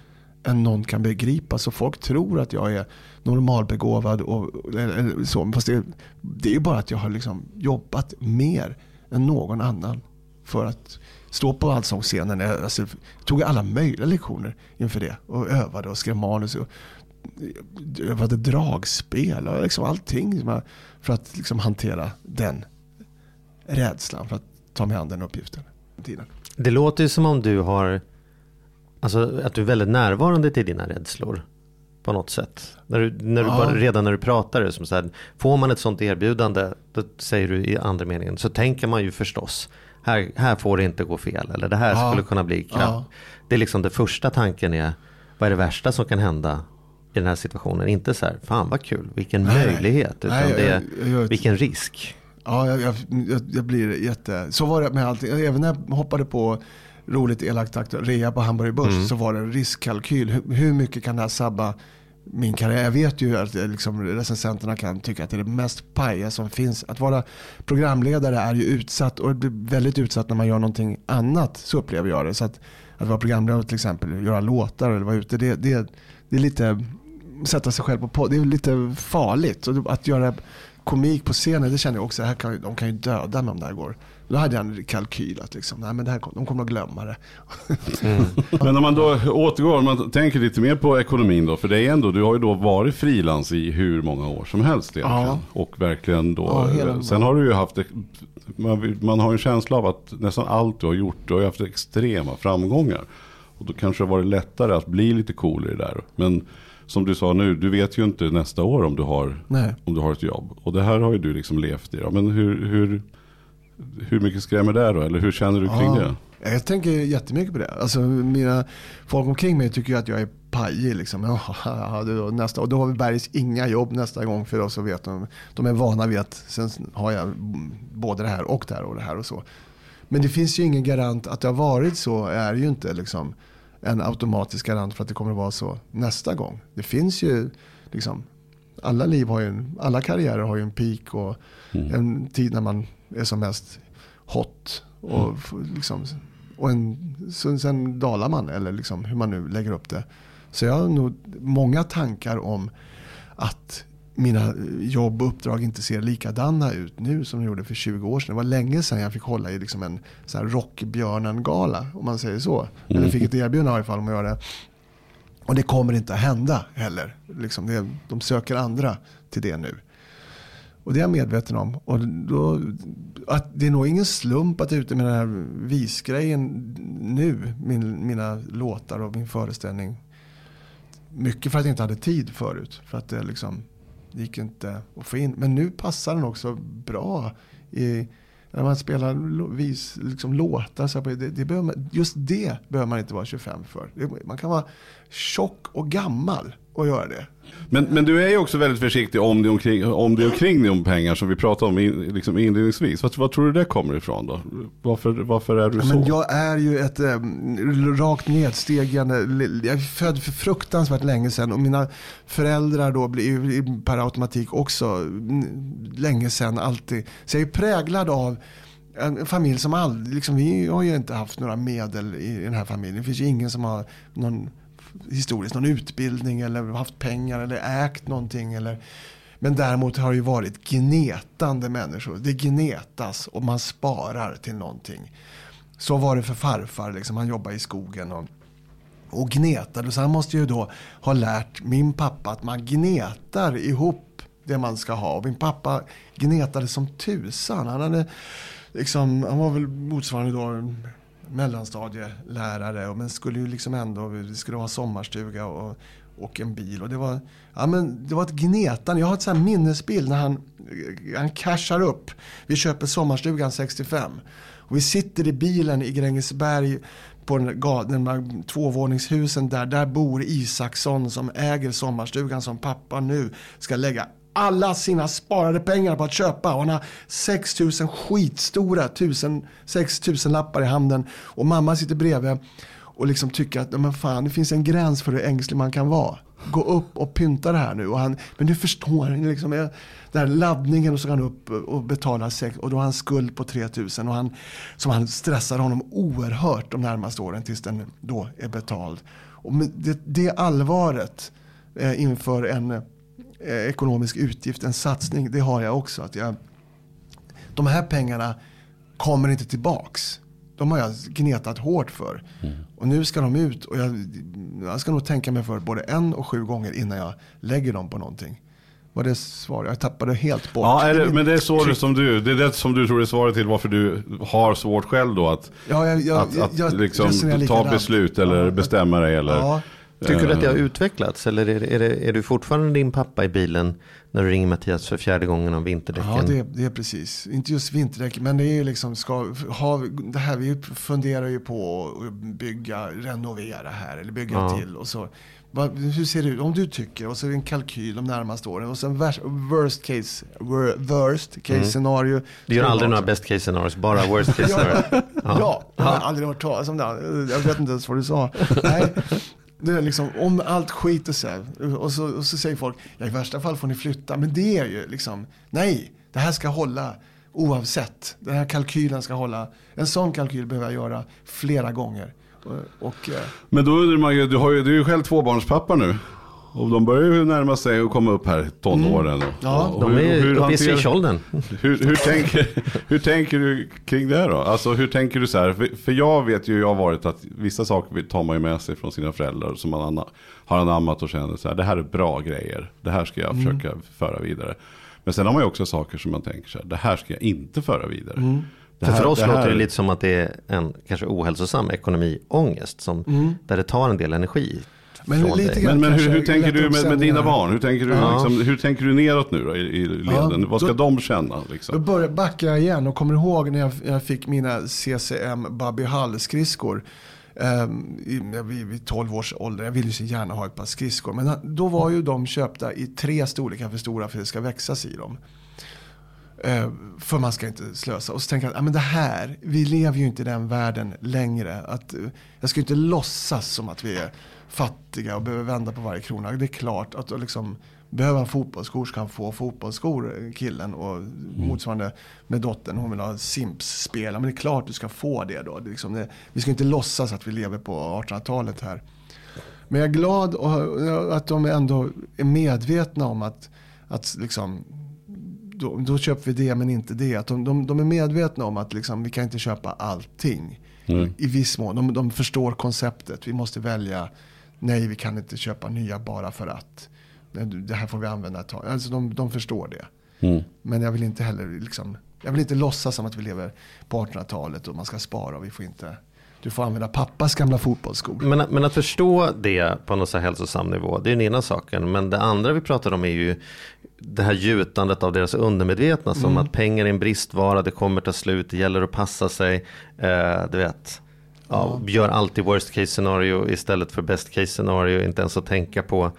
än någon kan begripa. Så folk tror att jag är normalbegåvad. Och, eller så. Fast det, det är ju bara att jag har liksom jobbat mer än någon annan för att stå på allsångsscenen. Alltså, jag alltså, tog alla möjliga lektioner inför det och övade och skrev manus. Och övade dragspel och liksom allting för att liksom hantera den rädslan för att ta mig an den uppgiften. Det låter ju som om du har Alltså att du är väldigt närvarande till dina rädslor. På något sätt. När du, när du ja. bara, redan när du pratar, som så här, får man ett sånt erbjudande, då säger du i andra meningen, så tänker man ju förstås, här, här får det inte gå fel, eller det här ja. skulle kunna bli kraft. Ja. Det är liksom det första tanken är, vad är det värsta som kan hända i den här situationen? Inte så här, fan vad kul, vilken nej, möjlighet, utan nej, det är, jag, jag, vilken risk. Ja, jag, jag, blir jätte, så var det med allting, även när jag hoppade på roligt elakt sagt, rea på Hamburger Börs mm. så var det en riskkalkyl. Hur, hur, mycket kan det här sabba min karriär? Jag vet ju att liksom, recensenterna kan tycka att det är det mest paja som finns. Att vara programledare är ju utsatt och väldigt utsatt när man gör någonting annat. Så upplever jag det. Så att, att vara programledare till exempel, göra låtar eller vara ute, det, det, det är lite sätta sig själv på podd. Det är lite farligt. Och att göra komik på scenen, det känner jag också, här kan, de kan ju döda mig om det här går. Då hade jag en kalkyl att liksom, nej, men det här, de kommer att glömma det. Mm. *laughs* men när man då återgår, om man tänker lite mer på ekonomin då. För det är ändå, du har ju då varit frilans i hur många år som helst egentligen. Ja. Och verkligen då, ja, sen har du ju haft, man, man har en känsla av att nästan allt du har gjort, du har ju haft extrema framgångar. Och då kanske det har varit lättare att bli lite cool i det där. Men som du sa nu, du vet ju inte nästa år om du har, om du har ett jobb. Och det här har ju du liksom levt i. Då. Men hur, hur, hur mycket skrämmer det då? Eller hur känner du kring ja, det? Jag tänker jättemycket på det. Alltså, mina, folk omkring mig tycker att jag är pajig. Liksom. Ja, *laughs* då, nästa, och då har Bergs inga jobb nästa gång för oss. Så vet de, de är vana vid att sen har jag både det här och det här och det här och så. Men det finns ju ingen garant att det har varit så. är ju inte liksom en automatisk garant för att det kommer att vara så nästa gång. Det finns ju liksom alla liv har ju en, alla karriärer har ju en peak och mm. en tid när man är som mest hot. Och, mm. liksom, och en, sen dalar man, eller liksom hur man nu lägger upp det. Så jag har nog många tankar om att mina jobb och uppdrag inte ser likadana ut nu som de gjorde för 20 år sedan. Det var länge sedan jag fick hålla i liksom en rockbjörnen-gala, om man säger så. Mm. Eller fick ett erbjudande i alla fall om att göra det. Och det kommer inte att hända heller. Liksom det, de söker andra till det nu. Och det är jag medveten om. Och då, att det är nog ingen slump att är ute med den här visgrejen nu. Min, mina låtar och min föreställning. Mycket för att jag inte hade tid förut. För att det liksom det gick inte att få in. Men nu passar den också bra. I, när man spelar vis, liksom låtar. Så det, det behöver man, just det behöver man inte vara 25 för. Man kan vara tjock och gammal och göra det. Men, men du är ju också väldigt försiktig om det omkring, om det omkring dig om pengar som vi pratade om in, liksom inledningsvis. Vad, vad tror du det kommer ifrån då? Varför, varför är du Ja, så? men jag är ju ett eh, rakt nedstegande, jag är född för fruktansvärt länge sedan och mina föräldrar då blir per automatik också länge sedan alltid. Så jag är präglad av en familj som aldrig, liksom, vi har ju inte haft några medel i den här familjen. Det finns ju ingen som har någon historiskt någon utbildning eller haft pengar eller ägt någonting. Eller, men däremot har det ju varit gnetande människor. Det gnetas och man sparar till någonting. Så var det för farfar, liksom. han jobbade i skogen och, och gnetade. Så han måste ju då ha lärt min pappa att man gnetar ihop det man ska ha. Och min pappa gnetade som tusan. Han, hade, liksom, han var väl motsvarande då mellanstadielärare. Men skulle ju liksom ändå, vi skulle vara sommarstuga och, och en bil. Och det var, ja, men det var ett gnetande. Jag har ett sånt här minnesbild när han, han cashar upp. Vi köper sommarstugan 65. Och vi sitter i bilen i Grängesberg på den, den där tvåvåningshusen där. Där bor Isaksson som äger sommarstugan som pappa nu ska lägga alla sina sparade pengar på att köpa. Och han har 6000 skitstora 1000, 6000 lappar i handen. Och mamma sitter bredvid och liksom tycker att men fan, det finns en gräns för hur ängslig man kan vara. Gå upp och pynta det här nu. Och han, men du förstår, liksom, eh, den här laddningen och så går han upp och betalar sex, och då har han skuld på 3000 och han, som han stressar honom oerhört de närmaste åren tills den då är betald. Och det, det allvaret eh, inför en eh, eh, ekonomisk utgift, en satsning, det har jag också. Att jag, de här pengarna kommer inte tillbaks. De har jag gnetat hårt för. Mm. Och nu ska de ut och jag, jag, ska nog tänka mig för både en och sju gånger innan jag lägger dem på någonting. Var det svar? Jag tappade helt bort. Ja, det, men det är så det som du, det är det som du tror är svaret till varför du har svårt själv då att, ja, jag, jag, att, att liksom ta beslut eller ja, bestämma dig. Eller, ja. Tycker du att det har utvecklats eller är, är, det, är du fortfarande din pappa i bilen när du ringer Mattias för fjärde gången om vinterdäcken? Ja, det, det är precis. Inte just vinterdäck, men det är ju liksom, ska, ha, det här, vi funderar ju på att bygga, renovera här eller bygga ja. till och så. Hur ser det ut? Om du tycker, och så är det en kalkyl de närmaste åren och sen worst case, worst case mm. scenario. Du gör aldrig några best case scenarios, bara worst case *laughs* scenario. ja, ja, jag har aldrig hört talas om det. Jag vet inte ens vad du sa. *laughs* Nej. Det är liksom, om allt skiter sig och så, och så säger folk, ja, i värsta fall får ni flytta. Men det är ju liksom, nej, det här ska hålla oavsett. Den här kalkylen ska hålla. En sån kalkyl behöver jag göra flera gånger. Och, och, eh, men då undrar man ju, du, har ju, du är ju själv tvåbarnspappa nu. Och de börjar ju närma sig och komma upp här tonåren. Mm. Ja, och de är hur, uppe i swish-åldern. Hur, hur, tänker, hur tänker du kring det då? Alltså hur tänker du så här? För, för jag vet ju, jag har varit att vissa saker tar man ju med sig från sina föräldrar som man har anammat och känner så här, det här är bra grejer. Det här ska jag mm. försöka föra vidare. Men sen har man ju också saker som man tänker så här, det här ska jag inte föra vidare. Mm. För, för oss det låter det lite som att det är en kanske ohälsosam ekonomiångest som, mm. där det tar en del energi. Men, lite men, men hur, hur tänker du med, med dina barn? Hur tänker du, ja. liksom, hur tänker du neråt nu då i, i leden? Ja, Vad ska då, de känna? Liksom? Då börjar, backar jag igen och kommer ihåg när jag, jag fick mina CCM Babi Hall-skridskor. Um, vid, vid 12 års ålder. Jag ville så gärna ha ett par skridskor. Men då var ju de köpta i tre storlekar för stora för att det ska växas i dem. Uh, för man ska inte slösa. Och så tänker jag, ah, men det här, vi lever ju inte i den världen längre. Att, uh, jag ska inte låtsas som att vi är fattiga och behöver vända på varje krona. Det är klart att liksom, behöver han fotbollsskor så kan han få fotbollsskor, killen. Och mm. motsvarande med dottern, hon vill ha Simps-spel. Men det är klart du ska få det då. Det liksom det, vi ska inte låtsas att vi lever på 1800-talet här. Men jag är glad att de ändå är medvetna om att, att liksom, då, då, köper vi det men inte det. Att de, de, de är medvetna om att liksom, vi kan inte köpa allting. Mm. I viss mån. De, de förstår konceptet. Vi måste välja nej vi kan inte köpa nya bara för att. Det här får vi använda ett tag. Alltså de, de förstår det. Mm. Men jag vill inte heller liksom, jag vill inte låtsas som att vi lever på 1800-talet och man ska spara och vi får inte du får använda pappas gamla fotbollsskor. Men, men att förstå det på någon så hälsosam nivå, det är den ena saken. Men det andra vi pratar om är ju det här gjutandet av deras undermedvetna. Som mm. att pengar är en bristvara, det kommer ta slut, det gäller att passa sig. Eh, du vet, ja, gör alltid worst case scenario istället för best case scenario. Inte ens att tänka på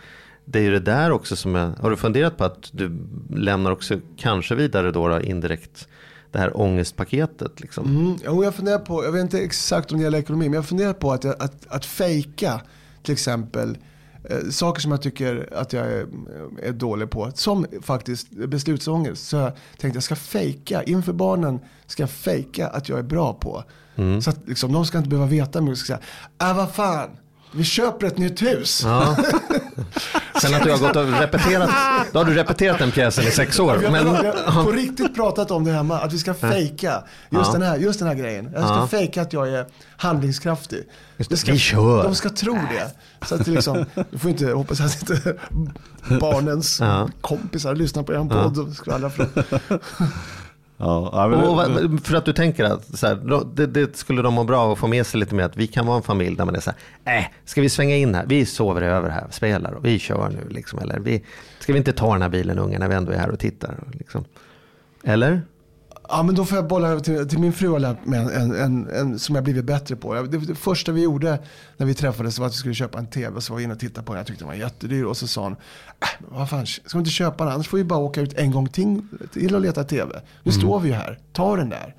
det är ju det där också som är, har du funderat på att du lämnar också kanske vidare då, då indirekt det här ångestpaketet liksom? Mm, jo, jag funderar på, jag vet inte exakt om det gäller ekonomi, men jag funderar på att, jag, att, att fejka till exempel eh, saker som jag tycker att jag är, är dålig på. Som faktiskt beslutsångest. Så jag tänkte jag ska fejka, inför barnen ska jag fejka att jag är bra på. Så att liksom, de ska inte behöva veta mycket. Jag ska säga, äh vad fan, vi köper ett nytt hus. Ja. *laughs* Sen att du har gått och repeterat, då har du repeterat den pjäsen i sex år. Men, vi har på riktigt pratat om det hemma, att vi ska fejka just, Ja. den, här, just den här grejen. Jag ska Ja. fejka att jag är handlingskraftig. det. ska, Vi kör. De ska tro det. Så att liksom, du får inte hoppas att inte barnens Ja. kompisar lyssnar på en podd och skvallrar. Ja, men, och, för att du tänker att så här, det, det skulle de må bra av att få med sig lite mer att vi kan vara en familj där man är så här, äh, ska vi svänga in här, vi sover över här, spelar och vi kör nu liksom, eller vi, ska vi inte ta den här bilen unga när vi ändå är här och tittar liksom. Eller? Ja men då får jag bolla över till, till min fru har lärt mig en, en, en, en som jag blivit bättre på. Det, det första vi gjorde när vi träffades var att vi skulle köpa en tv. Så var vi inne och tittade på den. Jag tyckte den var jättedyr. Och så sa hon, äh, vad fan, ska vi inte köpa den? Annars får vi bara åka ut en gång till, till och leta tv. Nu står vi ju här, ta den där.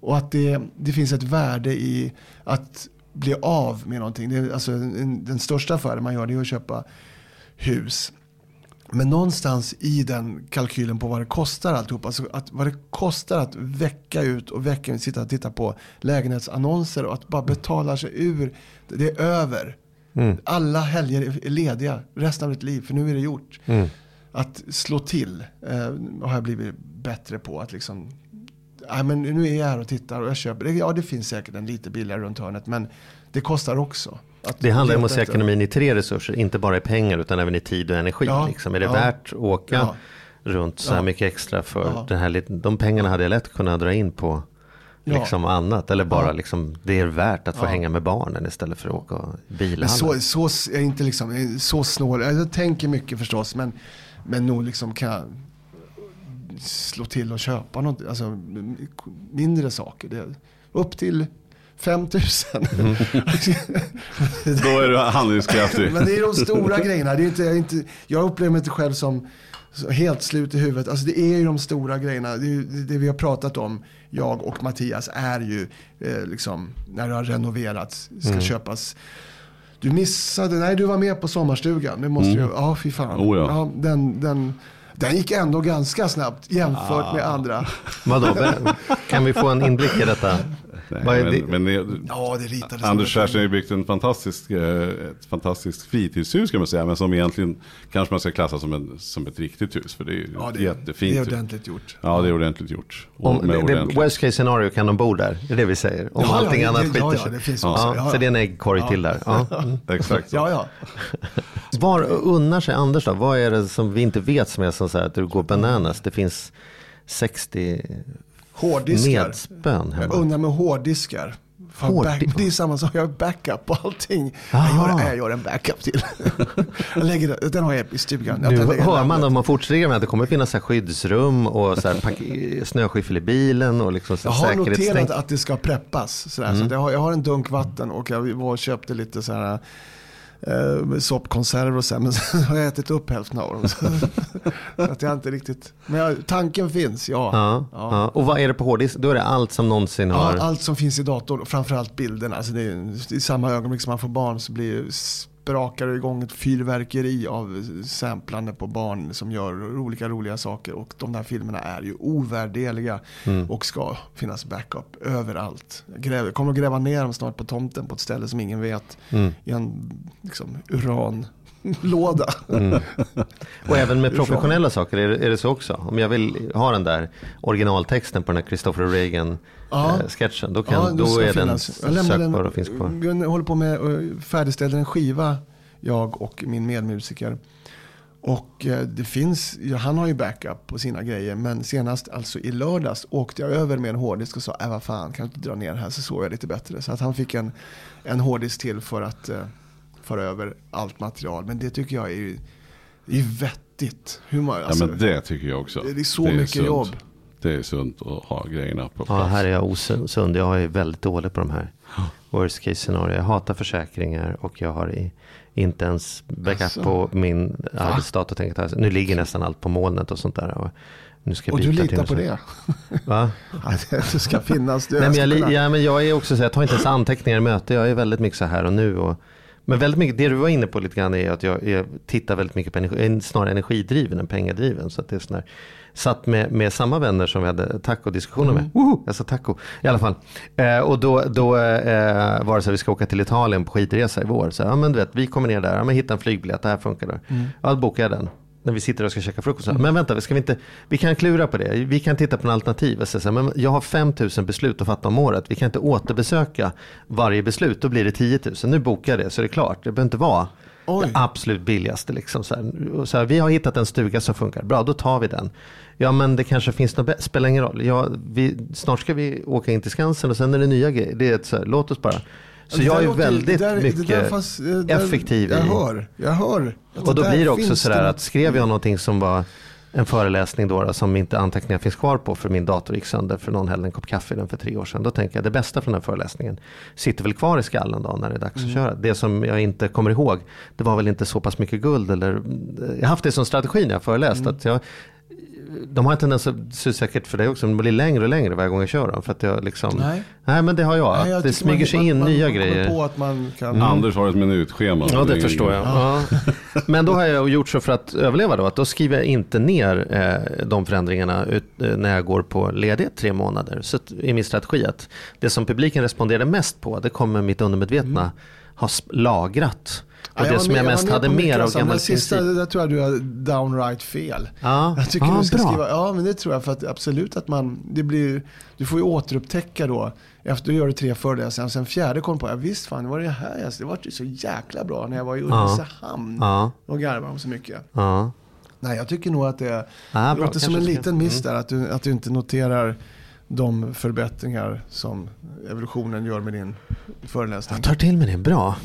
Och att det, det finns ett värde i att bli av med någonting. Det alltså, en, den största affären man gör det är att köpa hus. Men någonstans i den kalkylen på vad det kostar alltihop. Alltså att, vad det kostar att vecka ut och vecka in sitta och titta på lägenhetsannonser och att bara betala sig ur. Det är över. Alla helger är lediga resten av ditt liv för nu är det gjort. Att slå till eh, har jag blivit bättre på. Att liksom, nej, men nu är jag här och tittar och jag köper. Ja det finns säkert en lite billigare runt hörnet men det kostar också. Att Det handlar om att se ekonomin i tre resurser, inte bara i pengar utan även i tid och energi. Ja, liksom. Är det ja. värt att åka Ja. runt så här mycket extra för den här, de pengarna hade jag lätt kunnat dra in på liksom annat. Eller bara liksom, det är värt att få hänga med barnen istället för att åka bilhallen. så, så jag är inte liksom, så snål. Jag tänker mycket förstås. Men, men nog liksom kan jag slå till och köpa något. Alltså mindre saker. Det, upp till 5000. Då är du handlingskraftig. men det är de stora grejerna. Det är inte, jag, inte, jag upplever mig inte själv som helt slut i huvudet. Alltså det är ju de stora grejerna. Det, det, vi har pratat om, jag och Mattias, är ju eh, liksom när det har renoverats, ska köpas. Du missade, nej du var med på sommarstugan. Det måste ju, ja fy fan. Oh, ja. den, den, den gick ändå ganska snabbt jämfört med andra. Vadå, *laughs* kan vi få en inblick i detta? Nej, men, det? men Ja, det. Anders Kerstin har ju byggt en fantastisk, eh, ett fantastiskt fritidshus kan man säga. Men som egentligen kanske man ska klassa som, en, som ett riktigt hus. För det är ju Ja, det, jättefint. det är hus. ordentligt gjort. Ja, det är ordentligt gjort. Om, med det, ordentligt. worst case scenario kan de bo där, det är det vi säger. Om Ja, ja, allting det- annat skiter ja, ja, det finns ja, också. Ja, Så ja. det är en äggkorg till där. Ja. *laughs* Exakt. Ja, ja. *laughs* Var unnar sig Anders då? Vad är det som vi inte vet som är så så här att du går bananas? Det finns 60 Hårddiskar. medspön Jag hemma. undrar med hårddiskar. Hård- back, det är samma sak, jag har backup på allting. Jag gör, jag gör en backup till. jag lägger, den- har jag i stugan. Jag Nu hör man om man fortsätter med att det kommer finnas så här skyddsrum och så här snöskyffel i bilen och liksom så Jag har noterat att det ska preppas. Så att jag, har, jag har en dunk vatten och jag var och köpte lite så här eh, soppkonserver och så här, men *laughs* sen har jag ätit upp hälften av dem. Så, *laughs* att jag inte riktigt, men jag, tanken finns, ja. Ja, ja. Och vad är det på hårddisk? Då är det allt som någonsin har... Ja, allt som finns i datorn, framförallt bilderna. Alltså det är, I samma ögonblick som man får barn så blir det sprakar det igång ett fyrverkeri av samplande på barn som gör olika roliga saker. Och de där filmerna är ju ovärdeliga och ska finnas backup överallt. Jag gräver, kommer att gräva ner dem snart på tomten på ett ställe som ingen vet. I en liksom, uranlåda. *laughs* Och även med professionella saker är det, är det så också. Om jag vill ha den där originaltexten på den här Christopher Reagan Ja. eh, sketchen. Då, kan, Ja, då är den finnas. Jag sökbar och finns kvar. Vi håller på med att färdigställa en skiva, jag och min medmusiker. Och eh, det finns, han har ju backup på sina grejer. Men senast, alltså i lördags, åkte jag över med en hårddisk och sa, äh, vad fan, kan du inte dra ner här så sover jag lite bättre. Så att han fick en, en hårddisk till för att föra över allt material. Men det tycker jag är ju det är vettigt. Hur man, Ja alltså, men det tycker jag också. det är så är mycket sunt. jobb. det är sunt att ha grejerna på plats. Ja, här är jag osund. Jag är väldigt dålig på de här worst case scenario. Jag hatar försäkringar och jag har i, inte ens backup Asså. på min arbetsdator. Tänkt, här. nu ligger nästan allt på molnet och sånt där. Och, nu ska jag Och du litar på det? *laughs* Va? Att det ska finnas. Det Nej, men jag, ja, men jag är också så, jag tar inte ens anteckningar i möte. Jag är väldigt mycket så här och nu. Och, men väldigt mycket, det du var inne på lite grann är att jag, jag tittar väldigt mycket på energi, snarare energidriven än pengadriven. Så att det är sån här, satt med, med samma vänner som vi hade taco-diskussioner med. Woho! Jag sa taco i alla fall. Eh, och då, då eh, var det så att vi ska åka till Italien på skidresa i vår. Så, ja men du vet, vi kommer ner där, ja, men hitta en flygbiljett, det här funkar då. Ja, då bokar jag den. När vi sitter och ska käka frukost. Men vänta, ska vi inte, vi kan klura på det. Vi kan titta på en alternativ. så Men jag har 5000 beslut att fatta om året. Vi kan inte återbesöka varje beslut. Då blir det 10 000. Nu bokar jag det så är det klart. Det behöver inte vara Oj. det absolut billigaste. Liksom. Så här, så här, vi har hittat en stuga som funkar. Bra, då tar vi den. Ja, men det kanske finns något bä- Spelar ingen roll. Ja, vi, snart ska vi åka in till Skansen och sen är det nya grejer. Det är ett så här, låt oss bara. Så där jag är väldigt där- mycket där det där- effektiv Jag i- hör, jag hör. att och då blir det också sådär det att skrev jag någonting som var en föreläsning då, då som inte anteckningar finns kvar på för min dator gick sönder för någon hällde en kopp kaffe i den för tre år sedan. Då tänker jag det bästa från den föreläsningen sitter väl kvar i skallen då när det är dags Mm. att köra. Det som jag inte kommer ihåg, det var väl inte så pass mycket guld eller jag har haft det som strategi när jag föreläst. Mm. Att jag, de har en tendens, att- så säkert för dig också, de blir längre och längre varje gång jag kör dem. För att jag liksom, Nej. nej men det har jag. Nej, jag det smyger man- sig man- in man, nya man grejer. på att man kan... Anders har ett minutschema. Ja, det är förstår jag. Ja. *laughs* Men då har jag gjort så för att överleva då, att då skriver jag inte ner eh, de förändringarna ut, eh, när jag går på ledighet tre månader. Så är min strategi att det som publiken responderade mest på, det kommer mitt undermedvetna ha sp- lagrat. Och. Ja, det som jag var mest hade mer av gammal sista, där tror jag du har downright fel. Ja, Jag tycker ja du ska bra. skriva, ja men det tror jag för att absolut att man, det blir, du får ju återupptäcka då, efter du gör det tre föreläsningar, sen fjärde kom på, ja visst fan det var det här, jag- det var ju så jäkla bra när jag var i Ulricehamn Ja, och garvade om så mycket. ja. Nej, jag tycker nog att det, Ja, det låter som en liten miss Mm. där, att du, att du inte noterar de förbättringar som evolutionen gör med din föreläsning. Jag tar till mig det, bra.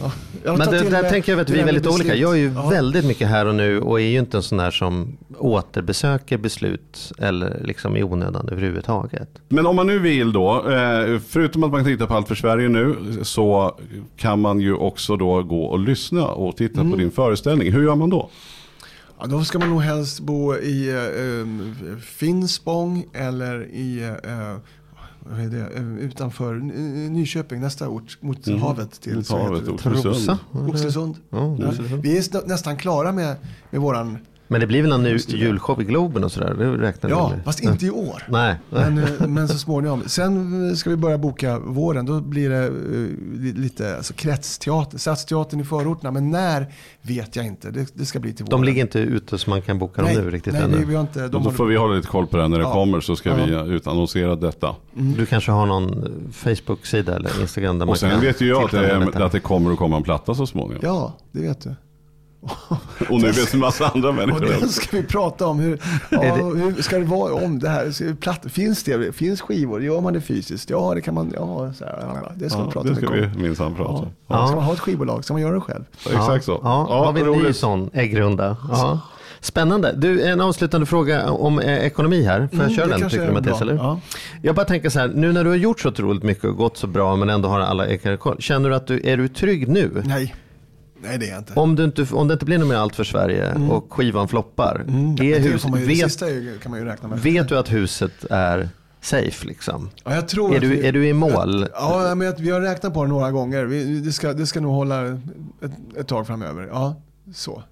Jag Men det, där tänker jag att vi är väldigt olika. beslut. Jag är ju Ja. väldigt mycket här och nu och är ju inte en sån där som återbesöker beslut eller liksom i onödan överhuvudtaget. Men om man nu vill då, eh, förutom att man kan titta på Allt för Sverige nu, så kan man ju också då gå och lyssna och titta Mm. på din föreställning. Hur gör man då? Ja, då ska man nog helst bo i eh, Finspång eller i eh, eh, utanför Ny- Nyköping, nästa ort, mot Mm. havet till Mot havet. Oxelösund. Oxelösund. Ja. Vi är nästan klara med, med våran, Men det blir väl någon det. julshow i Globen och sådär? Det räknar ja med. fast inte i år. Nej. Men, eh, *laughs* men så småningom. Sen eh, ska vi börja boka våren. Då blir det eh, li- lite alltså, kretsteater, Stadsteatern i förorterna. Men när vet jag inte. Det, det ska bli till våren. De ligger inte ute så man kan boka dem nej, nu riktigt nej, ännu. vi, vi har inte, de Då har, får vi hålla lite koll på det när det Ja. kommer så ska Ja. vi utannonsera detta. Du kanske har någon Facebook-sida eller Instagram där man Och sen kan vet ju jag att det, att det kommer att komma en platta så småningom. Ja, det vet du. Och nu vet en massa andra Och människor det det. ska vi prata om. Hur, ja, hur ska det vara om det här? Platt, finns det? Finns skivor? Gör man det fysiskt? Ja, det kan man. Ja, så här, ja, det ska Ja, prata det ska mycket vi minsann prata Ja. om. Ja. Ska man ha ett skivbolag? Ska man göra det själv? Exakt så. Ja, har vi en ny sån äggrunda. Ja. Spännande. Du, en avslutande fråga om eh, ekonomi här. Får jag Mm, köra det den tycker du Mattias? Eller? Ja. Jag bara tänker så här, nu när du har gjort så otroligt mycket och gått så bra men ändå har alla koll. Känner du att du är du trygg nu? Nej. Nej, det är jag inte. Om, du inte, om det inte blir något mer allt för Sverige och skivan floppar. Mm. Hus, ju, vet, du att huset är safe liksom? Ja, jag tror Är du, vi, är du i mål? Ja, men att vi har räknat på det några gånger. Vi, det, ska, det ska nog hålla ett, ett tag framöver. Ja, så.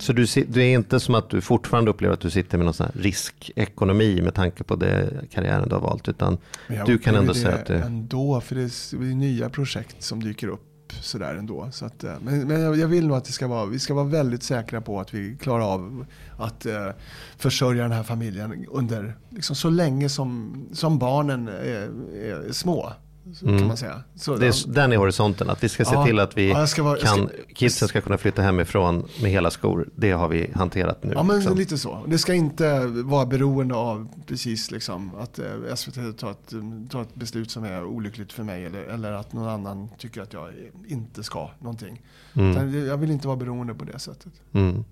Så du, du är inte som att du fortfarande upplever att du sitter med någon sån här riskekonomi med tanke på det karriären du har valt. Utan jag du kan ändå säga att du... Ändå, för det är, det är nya projekt som dyker upp sådär ändå. Så att, eh, men men jag, jag vill nog att det ska vara, vi ska vara väldigt säkra på att vi klarar av att eh, försörja den här familjen under liksom, så länge som, som barnen är, är små. Mm. kan man säga. Så, Det är, den är horisonten, att vi ska se Ja. till att vi Ja, vara- kan, ska- kidsen ska kunna flytta hemifrån med hela skor. Det har vi hanterat nu. Ja men liksom. lite så. Det ska inte vara beroende av precis liksom att eh, SVT tar ett, tar ett beslut som är olyckligt för mig eller, eller att någon annan tycker att jag inte ska någonting. Mm. Jag vill inte vara beroende på det sättet. Mm.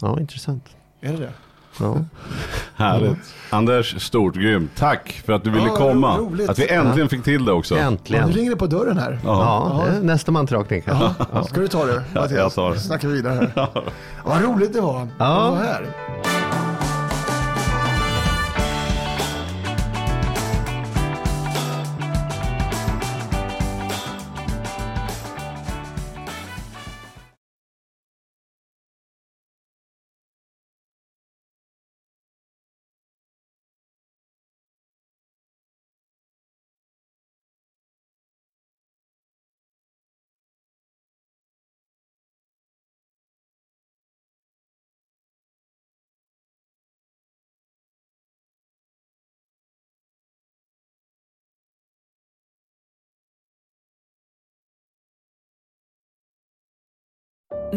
Ja, intressant. Är det det? Ja. *laughs* Härligt. Anders, stort grymt. Tack för att du ville Ja, komma. roligt. Att vi äntligen fick till det också. Ja, Äntligen. nu ringer det på dörren här. Ja, det är nästa mantragning kanske. Ja. Ska du ta det Mattias? jag tar det. Så snackar vi vidare här. *laughs* Vad roligt det var Ja. att vara här.